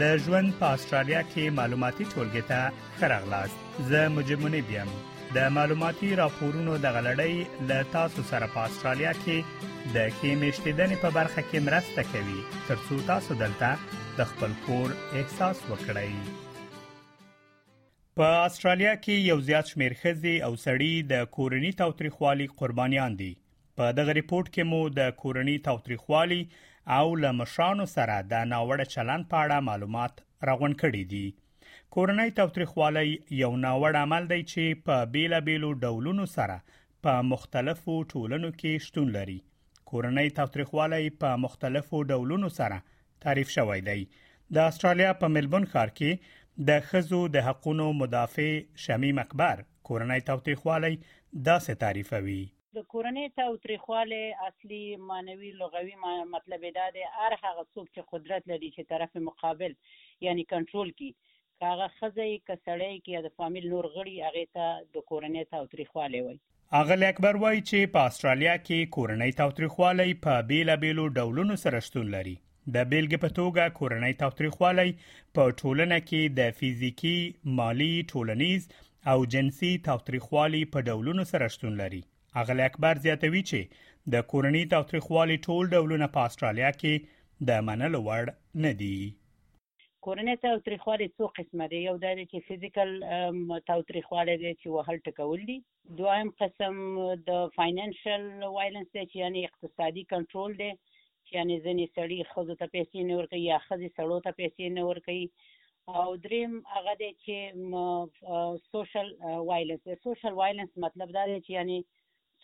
د ژوند په استرالیا کې معلوماتي ټولګي ته خرغلاست زه مجمنه بیم د معلوماتي راپورونو د غلړۍ ل تاسو سره په استرالیا کې د کیمیشتیدنې په برخه کې مرسته کوي ترڅو تاسو دلته د خپل کور احساس وکړئ په استرالیا کې یو زیات شمیر خزي او سړي د کورنی تاوتریخوالي قربانیان دي په دغه ریپورت کې مو د کورنی تاوتریخوالي او لمشانو سره د ناوړه چلند په اړه معلومات راغون کړي دي کورنۍ تاوتریخوالی یو ناوړ عمل دی چې په بیلابیلو ډولونو سره په مختلفو ټولنو کې شتون لري کورنۍ تاوتریخوالی په مختلفو ډولونو سره تعریف شوی دی د استرالیا په ملبون ښار کې د خزو د حقونو مدافع شمیم اکبر کورنۍ توتیخوالی داسې تعریفوي د کورنۍ تاوتریخوالی اصلي معنوي لغوي مطلب یې دا دی هر هغه څوک چې قدرت لري چې طرف مقابل یعنی کنټرول کړي که هغه ښځه یې که سړی یې که یا د فامیل نور غړي هغې ته د کورنی تاوتریخوالی وایي. اغلې اکبر وایي چې په اسټرالیا کې کورنی تاوتریخوالی په بیلا بیلو ډولونو سره شتون لري. د بیلګې په توګه کورنی تاوتریخوالی په ټولنه کې د فزیکي، مالي، ټولنیز او جنسي تاوتریخوالي په ډولونو سره شتون لري. اغلې اکبر زیاتوي چې د کورني تاوتریخوالي ټول ډولونه په اسټرالیا کې د منلو وړ نه دي. کورنی تاوتریخوالی څو قسمه دی یو دا دی چې فزیکل تاوتریخوالی دی چې وهل ټکول دي دویم قسم د فاینانشل وایلنس دی چې یعنی اقتصادي کنټرول دی چې یعنی ځینې سړي ښځو ته پیسې نه ورکوي یا ښځې سړو ته پیسې نه ورکوي او دریم هغه دی چې سوشل وایلنس دی سوشل وایلنس مطلب دا دی چې یعنی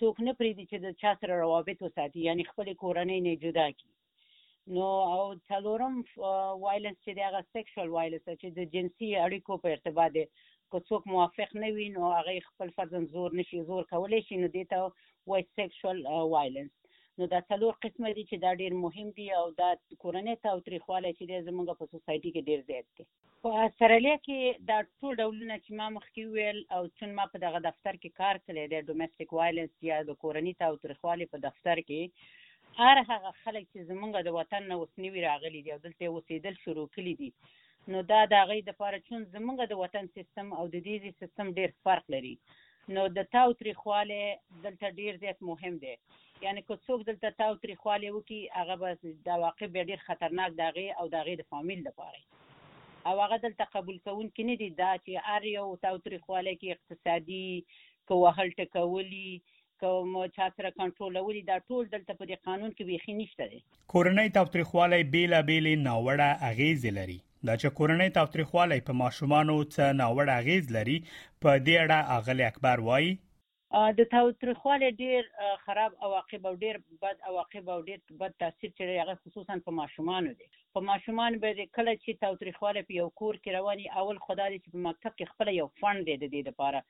څوک نه پریږدي چې د چا سره روابط وساتي یعنی خپل کورنۍ نه جدا کړي نو او څلورم وایلنس چې د هغه سیکشوال وایلنس چې د جنسي اړیکو په ارتباط دی که څوک موافق نه وي نو هغه خپل فرضاً زور نشي زور کولی شي نو دې ته وایي سیکشوال وایلنس نو دا څلور قسمه دي چې دا ډېر مهم دي او دا کورنۍ تاوتریخوالی چې دی زموږ په سوسایټي کې ډېر زیات دی په استرالیا کې دا ټول ډولونه چې ما مخکې وویل او چون ما په دغه دفتر کې کار کړی دی ډومېسټک وایلنس یا د کورني تاوتریخوالي په دفتر کې هر هغه خلک چې زمونږ د وطن نه اوس نوي راغلي دي او دلته یې اوسېدل شروع کړي دي نو دا د هغوی دپاره چون زمونږ د وطن سیستم او د دې ځای سیستم ډېر فرق لري نو د تاو تریخوالی دلته ډیر زیات مهم دی یعنی که څوک دلته تاو تریخوالی وکړي هغه به دا واقع بیا ډیر خطرناک د هغې او د هغې د فامیل لپاره او هغه دلته قبول کوونکي نه دي دا چې هر یو تاو تریخوالی کې اقتصادي که وهل ټکولي که مو چا سره کنټرولولي دا ټول دلته په دې قانون کې بیخي نشته دی کورنۍ تاوتریخوالی بیلابیلې ناوړه اغیزې لري دا چې کورنۍ تاوتریخوالی په ماشومانو څه ناوړه اغیز لري په دې اړه اغلی اکبر وایي د تاوتریخوالي ډیر خراب عواقب او ډیر بد عواقب او ډیر بد تاثیر چې هغه خصوصا په ماشومانو دی په ماشومان به کله چې تاوتریخوالی په یو کور کې رواني اول خدای دې چې په مکتب کې خپل یو فند دی د دې لپاره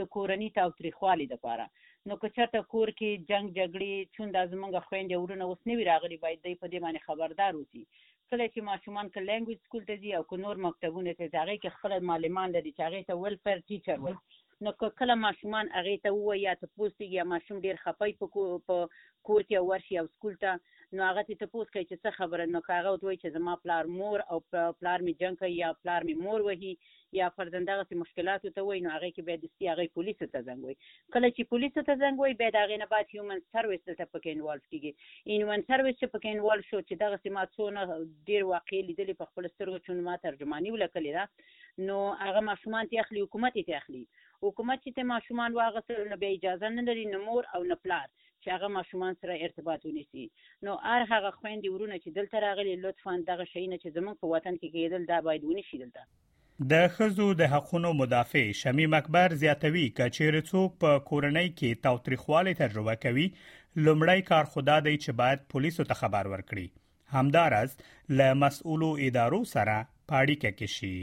د کورنی تاوتریخوالي لپاره نو که چېرته کور کې جنگ جګړې چون دا زمونږ خويندې ورونه اوس نوي راغلي باید دوی په دې باندې خبردار اوسي کله چې ماشومان که لینګویج سکول ته ځي او که نور مکتبونه ته ځي هغې کې خپله معلمان لري چې هغې ته ویلفیر ټیچر وایي نو که کله ماشومان هغې ته ووایي یا تپوس ترې یا ماشوم ډېر خپه وي په کور کې او ورشي او سکول ته نو هغه ترې تپوس کوي چې څه خبره نو که هغه ورته وایي چې زما پلار مور او پلار مې جنګ کوي یا پلار مې مور وهي یا فرضاً دغسې مشکلاتو ته ووایي، نو هغې کې بیا دستي هغه پولیسو ته زنګ وهي. کله چې پولیسو ته زنګ وهي، بیا د هغې نه بعد هیومن سروس دلته پکې انوالو کېږي. هیومن سروس چې پکې انوالو شو، چې دغسې ما څو نه ډېر واقعې لیدلي په خپلو سترګو، چون ما ترجماني وله کړې ده، نو هغه ماشومان ترې اخلي، حکومت یې ترې اخلي. حکومت چې ترې ماشومان واخیستل، نو بیا اجازه نه لري نه مور او نه پلار چې هغه ماشومان سره ارتباط ونیسي نو هر هغه خويندې ورونه چې دلته راغلي لطفا دغه شيونه چې زمونږ په وطن کې کېدل دا باید ونیسي دلته د ښځو د حقونو مدافع شمیم اکبر زیاتوي که چیرې څوک په کورنۍ کې تاوتریخوالی تجربه کوي لومړی کار خدا دی چې باید پولیسو ته خبر ورکړي همدارس له مسؤلو ادارو سره په اړیکه کې شي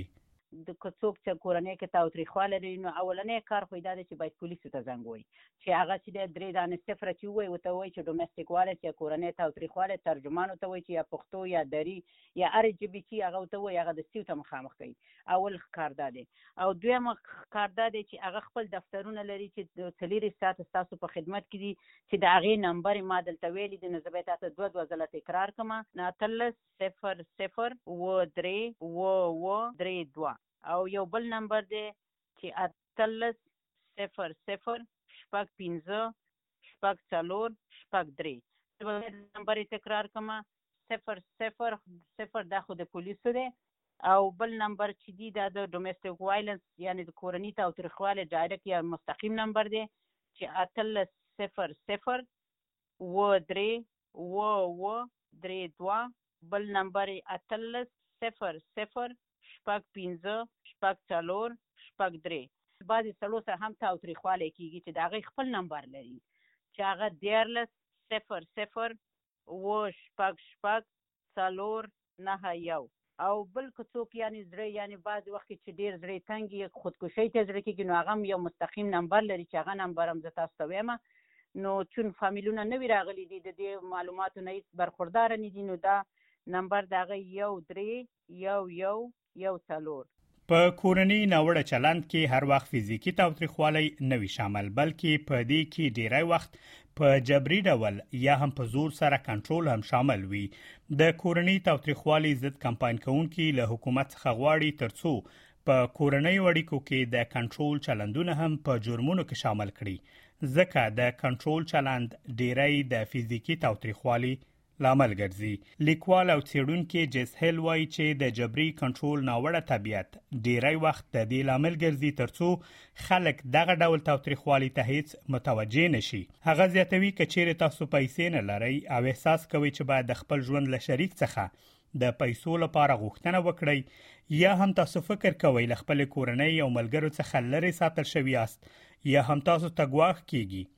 د کڅوک چې کورنۍ کې تاوتریخوال لري نو اولنې کار خو دا دی چې باید پولیسو ته زنګ وای چې هغه چې د درې دانې صفر چې وای او ته وای چې ډومېسټیک وال چې کورنۍ تاوتریخوال ترجمان ته وای چې یا پښتو یا دری یا ار جی بی چې هغه ته وای هغه د سیو ته مخامخ کوي اول ښکار دا دی او دویم ښکار دا دی چې هغه خپل دفترونه لري چې څلېرویشت ساعته ستاسو په خدمت کې دي چې د هغې نمبر یې ما دلته ویلی دی نو زه به یې تاته دوه دوه ځله تکرار کړم اتلس صفر صفر اووه درې اووه اووه درې دوه او یو بل نمبر دی چې اتلس صفر صفر شپږ پنځه شپږ څلور شپږ درې زه به نمبر یې تکرار کړم صفر صفر صفر دا خو د پولیسو دی او بل نمبر چې دی دا د ډومېسټک وایلنس یعنی د کورنی تاوتریخوالی ډایرکټ یا مستقیم نمبر دی چې اتلس صفر صفر و درې و و درې دوه بل نمبر یې اتلس صفر صفر شپږ پنځه شپږ څلور شپږ درې بعضې سړو سره هم تاوتریخوالی کېږي چې د هغوی خپل نمبر لري چې هغه دیارلس صفر صفر اووه شپږ شپږ څلور نهه یو. او بل که څوک یعنی زړه یعنی بعضی وخت کې چې ډیر زړه تنګ یې خودکشۍ ته زړه کیږي نو هغه هم یو مستقیم نمبر لري چې هغه نمبر هم زه تاسو ته وایم نو چون فامیلونه نوي راغلي دي د دې معلوماتو نه هیڅ برخوردار نه دي نو دا نمبر د هغه یو درې یو یو یو څلور په کورنی ناوړه چلند کې هر وخت فزیکی تاوتریخوالی نه وي شامل بلکې په دې کې ډیری وخت په جبري ډول یا هم په زور سره کنټرول هم شامل وي د کورنی تاوتریخوالی ضد کمپاین کوونکي له حکومت څخه غواړي ترڅو په کورنۍ وړیکو کې د کنټرول چلندونه هم په جرمونو کې شامل کړي ځکه د کنټرول چلند ډیری د فزیکی تاوتریخوالی لامل ګرځي لیکوال او څېړونکي جیس هیل وایي چې د جبري کنټرول ناوړه طبیعت ډیری وخت د دې لامل ګرځي ترڅو خلک دغه ډول تاوتریخوالي ته هیڅ متوجه نشي هغه زیاتوي کچېره تاسو پیسې نه لرئ او احساس کوئ چې باید د خپل ژوند له شریک څخه د پیسو لپاره غوښتنه وکړئ یا هم تاسو فکر کوئ له خپل کورنۍ او ملګرو څخه لري ساتل شوی یاست یا هم تاسو ته ګواښ کیږي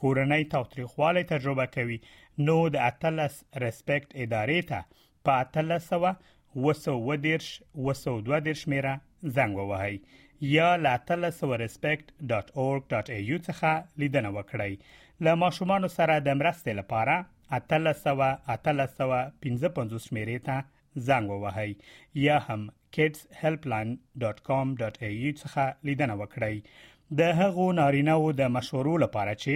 کورنۍ تاوتریخوالی تجربه کوي نو د اتلس ریسپیکټ ادارې ته په اتلس سوه وسو ودیرش وسو دوه دیرش میره زنګ ووهئ یا له اتلس سوه ریسپیکټ ډاټ اورګ ډاټ ای یو څخه لیدنه وکړئ له ماشومانو سره د مرستې لپاره اتلس سوه اتلس سوه پنځه پنځوس میره ته زنګ ووهئ یا هم kidshelpline.com.au څخه لیدنه وکړئ د هغو نارینه وو د مشورو لپاره چې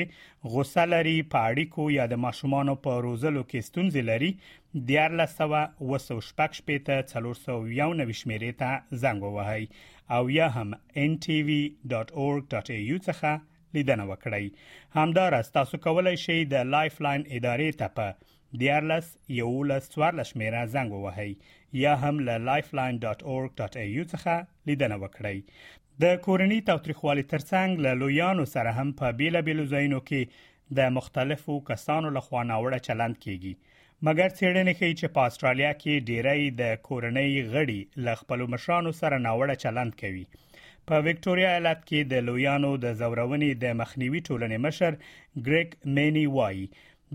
غوسه لري په اړیکو یا د ماشومانو په روزلو کې ستونزې لري د 1424 میرې ته زنګ ووهئ او یا هم ntv.org.au څخه لیدنه وکړئ همدارس تاسو کولای شئ د لایف لاین ادارې ته په دیارلس یوولس څوارلس شمیره زنګ ووهئ یا هم له lifeline.org.au څخه لیدنه وکړئ د کورنی تاوتریخوالي ترڅنګ له لویانو سره هم په بیلا بیلو ځایونو کې د مختلفو کسانو له خوا ناوړه چلند کیږي مګر څېړنې ښیي چې په استرالیا کې ډیری د کورنۍ غړي له خپل مشرانو سره ناوړه چلند کوي په وکټوريا ایالت کې د لویانو د زورونې د مخنیوي ټولنې مشر ګریګ مینی وایي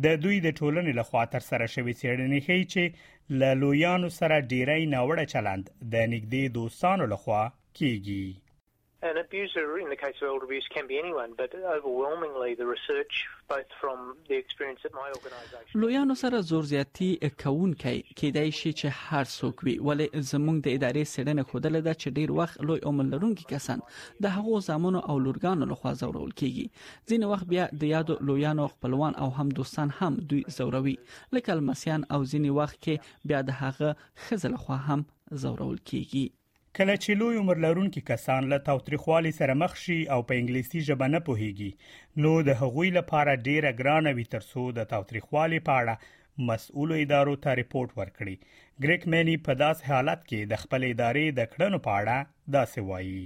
د دوی د ټولنې لخوا تر سره شوې څېړنې ښیي چې له لویانو سره ډیری ناوړه چلند د نږدې دوستانو لخوا کیږي An abuser in the case of elder abuse can be anyone, but overwhelmingly the research, both from the experience at my organisation. لویانو سره زور زیاتی کوونکی کېدای شي چې هر څوک وي، ولې زموږ د ادارې سړنه خودله ده چې ډیر وخت لوی عمر لرونکي کسان د هغو زامنو او لورګانو لخوا زورول کیږي ځینې وخت بیا د یادو لویانو خپلوان او هم دوستان هم دوی زوروي لکه لمسیان او ځینې وخت کې بیا د هغه خزل خو هم زورول کیږي کله چې لوی عمر لرونکي کسان له تاوتریخوالي سره مخ شي او په انګلیسي ژبه نه پوهیږي نو د هغوی لپاره ډیره ګرانه وي ترڅو د تاوتریخوالي په اړه مسؤلو ادارو ته رپورت ورکړي ګریک مینی په داس حالت کې د خپل ادارې د کړنو په اړه داسې وایي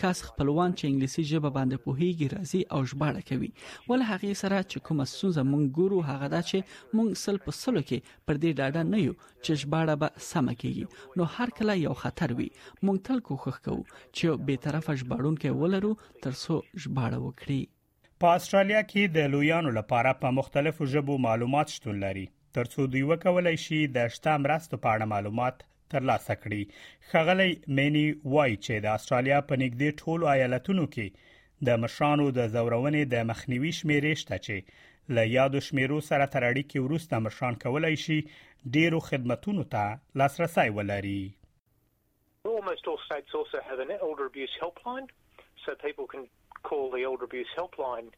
کس خپلوان چې انګلیسي ژبه باندې پوهیږي راځي او ژباړه کوي ول هغه سره چې کومه ستونزه مونږ ګورو هغه دا چې مونږ سل په سلو کې پر دې ډاډه نه یو چې ژباړه به سم کیږي نو هر کله یو خطر وي مونږ تل کوښښ کوو چې به طرفه ژباړونکي ولرو ترڅو ژباړه وکړي په استرالیا کې د لویانو لپاره په مختلفو ژبو معلومات شتون لري ترڅو دوی وکولای شي د شته مرستو په اړه معلومات ترلاسه کړي خغلی مینی وایي چې د استرالیا په نږدې ټولو ایالتونو کې د مشرانو د زورونې د مخنیوي شمیرې شته چې له یادو شمیرو سره تر اړیکې وروسته مشران کولای شي ډیرو خدماتو ته لاسرسي ولري Almost all states also have an elder abuse helpline so people can call the elder abuse helpline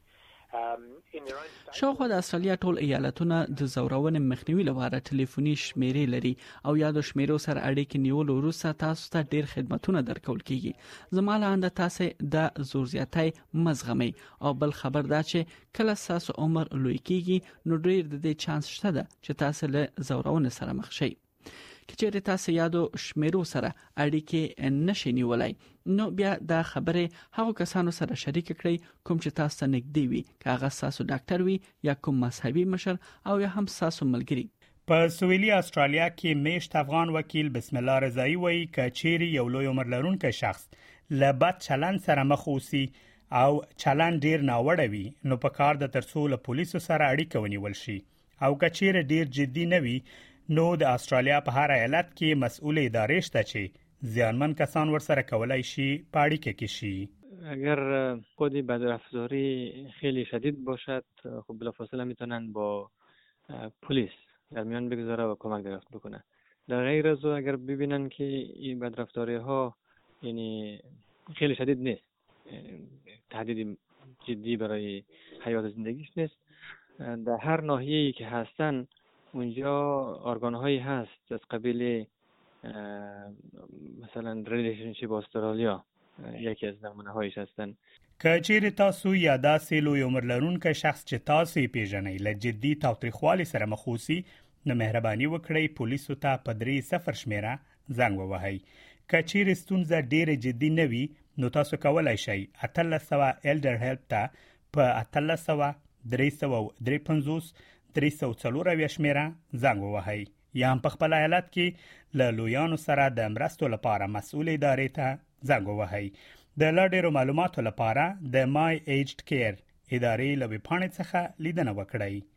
شاوخوا د استرالیا ټول ایالتونه د زورونې مخنیوي لپاره ټلیفوني شمیرې لري او یادو شمیرو سره اړیکې نیول وروسته تاسو ته ډیر خدماتونه درکول کیږي زما لاند تاسو د زور زیاتای مزغمي او بل خبر دا چې کله تاسو عمر لوی کیږي نو ډیر د دې چانس شته چې تاسو له زورونې سره مخ شئ که چیرې تاسو یادو شمیرو سره اړیکې نشئ نیولای نو بیا دا خبره هغو کسانو سره شریک کړئ کوم چې تاسو ته نږدې وي که هغه تاسو ډاکټر وي یا کوم مذهبي مشر او یا هم تاسو ملګری په سویلي استرالیا کې میشت افغان وکیل بسم الله رضایی وایي که چیرې یو لوی عمر لرونکی شخص له بد چلند سره مخ اوسي او چلند ډیر ناوړه وي نو په کار د ترڅو له پولیسو سره اړیکه ونیول شي او کچیر ډیر جدي نه وي نو د استرالیا په هر ایالت کې مسؤل ادارې شته چې زیانمن کسان ورسره کولای شي په اړیکه کې شي اگر خود بدرفتاری خیلی شدید باشد خب بلافاصله میتونن با پلیس در میان بگذاره و کمک دریافت بکنه در غیر از اگر ببینن که این بدرفتاری ها یعنی خیلی شدید نیست تهدید جدی برای حیات زندگیش نیست در هر ناحیه‌ای که هستن اونجا ارگان هایی هست از قبیل مثلا ریلیشنشیپ استرالیا یکی از نمونه هایش هستن که چیرې تاسو یا داسې لوی عمر لرونکی شخص چې تاسو یې پیژنئ له جدي تاوتریخوالي سره مخ اوسي نو مهرباني وکړئ پولیسو ته په درې صفر شمیره زنګ ووهئ که چیرې ستونزه ډیره جدي نه وي نو تاسو کولای شئ 1300 الډر هیلپ ته په 1300 353 340 شمیره زنګ ووهئ یا هم په خپل ایالت کې له لویانو سره د مرستو لپاره مسؤل ادارې ته زنګ ووهئ د لا ډیرو معلوماتو لپاره د My Aged Care ادارې له ویبپاڼې څخه لیدنه وکړئ